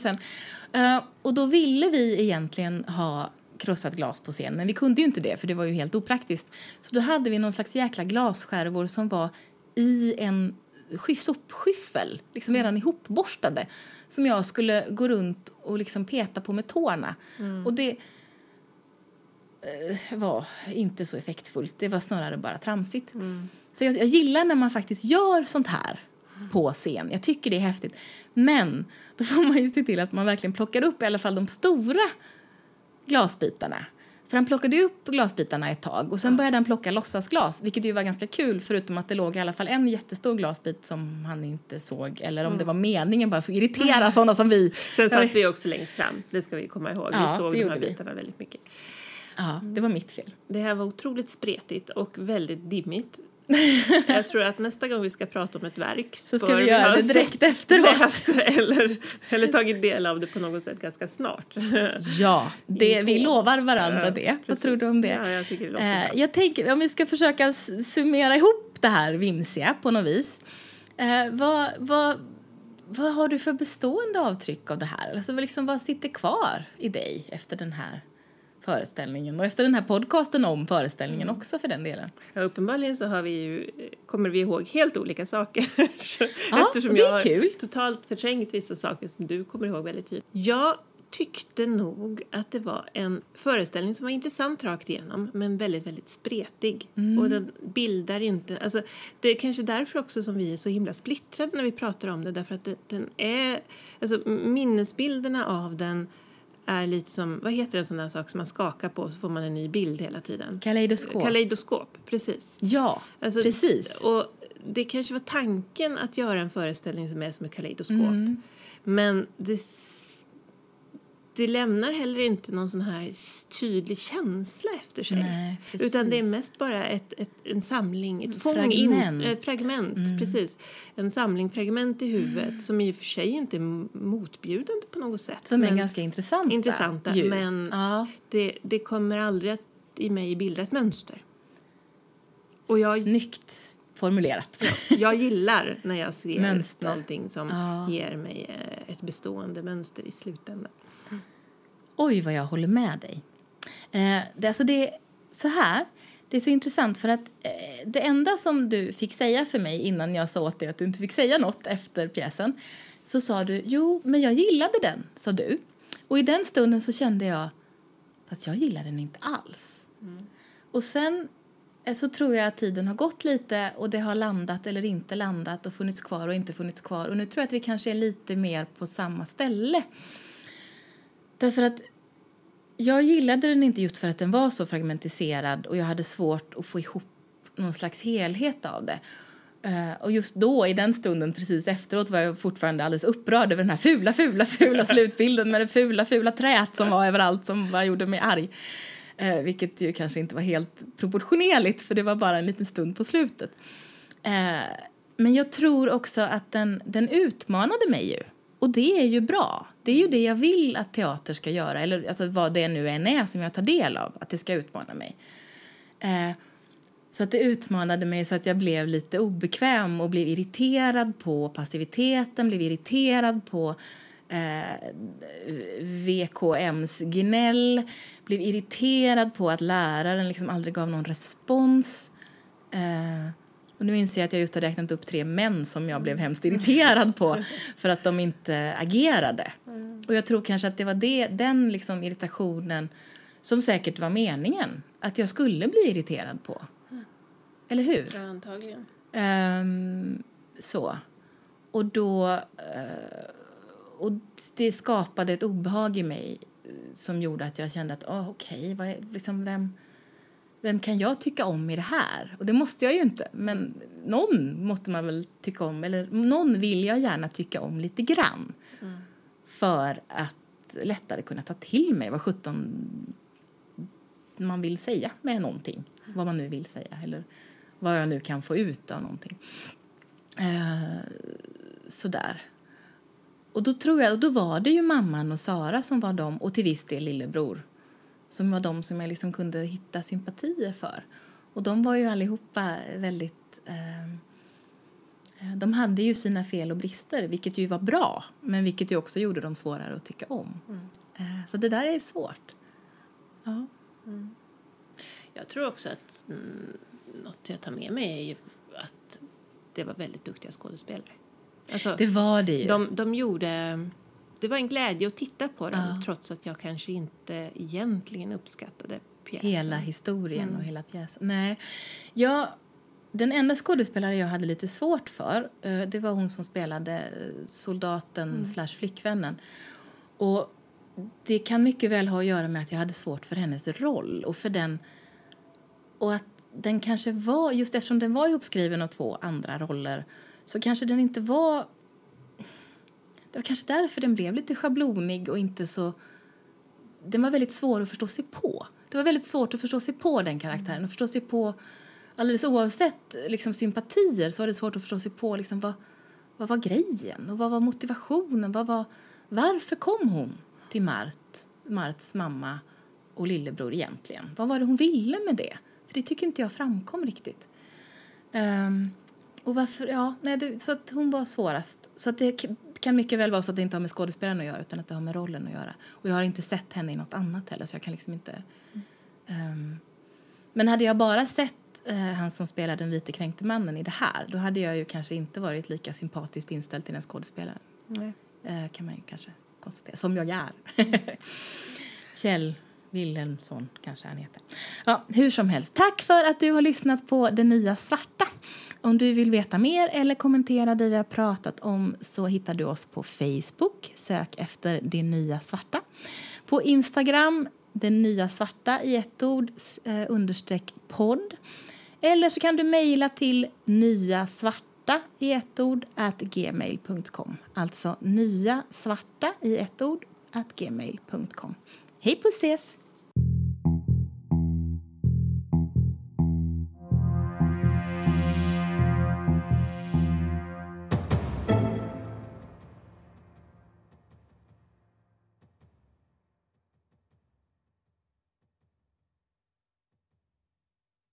sen. Och då ville vi egentligen ha krossat glas på scen, men vi kunde ju inte det för det var ju helt opraktiskt. Så då hade vi någon slags jäkla glasskärvor som var i en sky- sopskyffel, liksom redan ihopborstade som jag skulle gå runt och liksom peta på med tårna. Och det eh, var inte så effektfullt. Det var snarare bara tramsigt. Så jag, jag gillar när man faktiskt gör sånt här på scen. Jag tycker det är häftigt. Men då får man ju se till att man verkligen plockar upp i alla fall de stora glasbitarna. För han plockade upp glasbitarna ett tag och sen började han plocka låtsasglas, vilket ju var ganska kul förutom att det låg i alla fall en jättestor glasbit som han inte såg eller om det var meningen bara för att irritera sådana som vi. Sen satt vi också längst fram, det ska vi komma ihåg. Ja, vi såg de här gjorde vi. bitarna väldigt mycket. Ja, det var mitt fel. Det här var otroligt spretigt och väldigt dimmigt. Jag tror att nästa gång vi ska prata om ett verk Så ska vi göra ha det direkt efteråt. läst eller, eller tagit del av det på något sätt ganska snart. Ja, det, vi lovar varandra Ja, det. Vad precis. tror du om det? Ja, jag tycker det låter Eh, jag tänker, om vi ska försöka summera ihop det här vimsiga på något vis. Eh, vad, vad, vad har du för bestående avtryck av det här? Alltså, vad liksom, vad sitter kvar i dig efter den här föreställningen och efter den här podcasten om föreställningen Mm. också för den delen? Ja, uppenbarligen så har vi ju, kommer vi ihåg helt olika saker. Ja, Eftersom och det är jag har kul. totalt förträngt vissa saker som du kommer ihåg väldigt tydligt. Jag tyckte nog att det var en föreställning som var intressant rakt igenom men väldigt, väldigt spretig. Mm. Och den bildar inte... Alltså, det är kanske därför också som vi är så himla splittrade när vi pratar om det därför att det, den är... Alltså minnesbilderna av den är lite som, vad heter en sån där sak som man skakar på så får man en ny bild hela tiden? Kaleidoskop. Kaleidoskop, precis. ja, Alltså, precis. Och det kanske var tanken att göra en föreställning som är som ett kaleidoskop. Mm. Men det, det lämnar heller inte någon sån här tydlig känsla efter sig. Nej. Utan det är mest bara ett, ett, en samling, ett fång Fragment. In, ett fragment. Mm. Precis. En samling fragment i huvudet som i och för sig inte är motbjudande på något sätt. Som är ganska intressanta. intressanta. ju. Men ja. det, det kommer aldrig att i mig bilda ett mönster. Och jag Snyggt formulerat. jag gillar när jag ser Mönster. någonting som Ja. ger mig eh, ett bestående mönster i slutändan. Oj, vad jag håller med dig. Eh, det, alltså det är så här. Det är så intressant för att eh, det enda som du fick säga för mig innan jag sa åt dig att du inte fick säga något efter pjäsen så sa du jo, men jag gillade den, sa du. Och i den stunden så kände jag fast jag gillar den inte alls. Och sen eh, så tror jag att tiden har gått lite och det har landat eller inte landat och funnits kvar och inte funnits kvar. Och nu tror jag att vi kanske är lite mer på samma ställe. Därför att jag gillade den inte just för att den var så fragmentiserad och jag hade svårt att få ihop någon slags helhet av det. Uh, och just då, i den stunden, precis efteråt var jag fortfarande alldeles upprörd över den här fula, fula, fula slutbilden med det fula, fula träet som var överallt som bara gjorde mig arg. Uh, vilket ju kanske inte var helt proportionerligt för det var bara en liten stund på slutet. Uh, men jag tror också att den, den utmanade mig ju. Och det är ju bra. Det är ju det jag vill att teater ska göra, eller alltså vad det nu än är som jag tar del av, att det ska utmana mig. Eh, Så att det utmanade mig så att jag blev lite obekväm och blev irriterad på passiviteten, blev irriterad på eh, VKMs gnäll, blev irriterad på att läraren liksom aldrig gav någon respons. Eh, och nu inser jag att jag just har räknat upp tre män som jag blev hemskt irriterad på för att de inte agerade. Mm. Och jag tror kanske att det var det, den liksom irritationen som säkert var meningen att jag skulle bli irriterad på. Eller hur? Ja, antagligen. Um, så. Och då... Uh, och det skapade ett obehag i mig eh, som gjorde att jag kände att oh, okej, okay, liksom, vem, vem kan jag tycka om i det här? Och det måste jag ju inte, men någon måste man väl tycka om, eller någon vill jag gärna tycka om lite grann. Mm. För att lättare kunna ta till mig vad sjutton man vill säga med någonting. Vad man nu vill säga. Eller vad jag nu kan få ut av någonting. Eh, sådär. Och då tror jag, och då var det ju mamman och Sara som var de, och till viss del lillebror, som var de som jag liksom kunde hitta sympatier för. Och de var ju allihopa väldigt... Eh, de hade ju sina fel och brister, vilket ju var bra, men vilket ju också gjorde dem svårare att tycka om. Mm. Eh, så det där är svårt. Ja. Mm. Jag tror också att mm, något jag tar med mig är ju att det var väldigt duktiga skådespelare. Alltså, det var det ju. De, de gjorde... Det var en glädje att titta på dem ja. trots att jag kanske inte egentligen uppskattade pjäsen. Hela historien mm. och hela pjäsen. Nej. Jag, den enda skådespelare jag hade lite svårt för eh, det var hon som spelade eh, soldaten mm. slash flickvännen. Och det kan mycket väl ha att göra med att jag hade svårt för hennes roll och för den och att den kanske var, just eftersom den var ihopskriven av två andra roller så kanske den inte var... Det var kanske därför den blev lite schablonig och inte så... Den var väldigt svår att förstå sig på. Det var väldigt svårt att förstå sig på den karaktären. Och förstå sig på, alldeles oavsett liksom, sympatier så var det svårt att förstå sig på liksom, vad, vad var grejen och vad var motivationen. Vad var, varför kom hon till Mart, Marts mamma och lillebror egentligen? Vad var det hon ville med det? För det tycker inte jag framkom riktigt. Um, och varför, ja, nej, det, så att hon var svårast. Så att det kan mycket väl vara så att det inte har med skådespelaren att göra utan att det har med rollen att göra. Och jag har inte sett henne i något annat heller så jag kan liksom inte... Um, men hade jag bara sett uh, han som spelar den vite kränkte mannen i det här då hade jag ju kanske inte varit lika sympatiskt inställd till den skådespelaren. Uh, kan man ju kanske konstatera. Som jag är. Kjell Wilhelmsson kanske han heter. Ja, hur som helst, tack för att du har lyssnat på Det nya svarta. Om du vill veta mer eller kommentera det vi har pratat om så hittar du oss på Facebook. Sök efter Det nya svarta. På Instagram, Det nya svarta i ett ord, eh, understreck podd. Eller så kan du mejla till nya svarta i ett ord at gmail.com. Alltså nya svarta i ett ord at gmail.com. Hej på ses!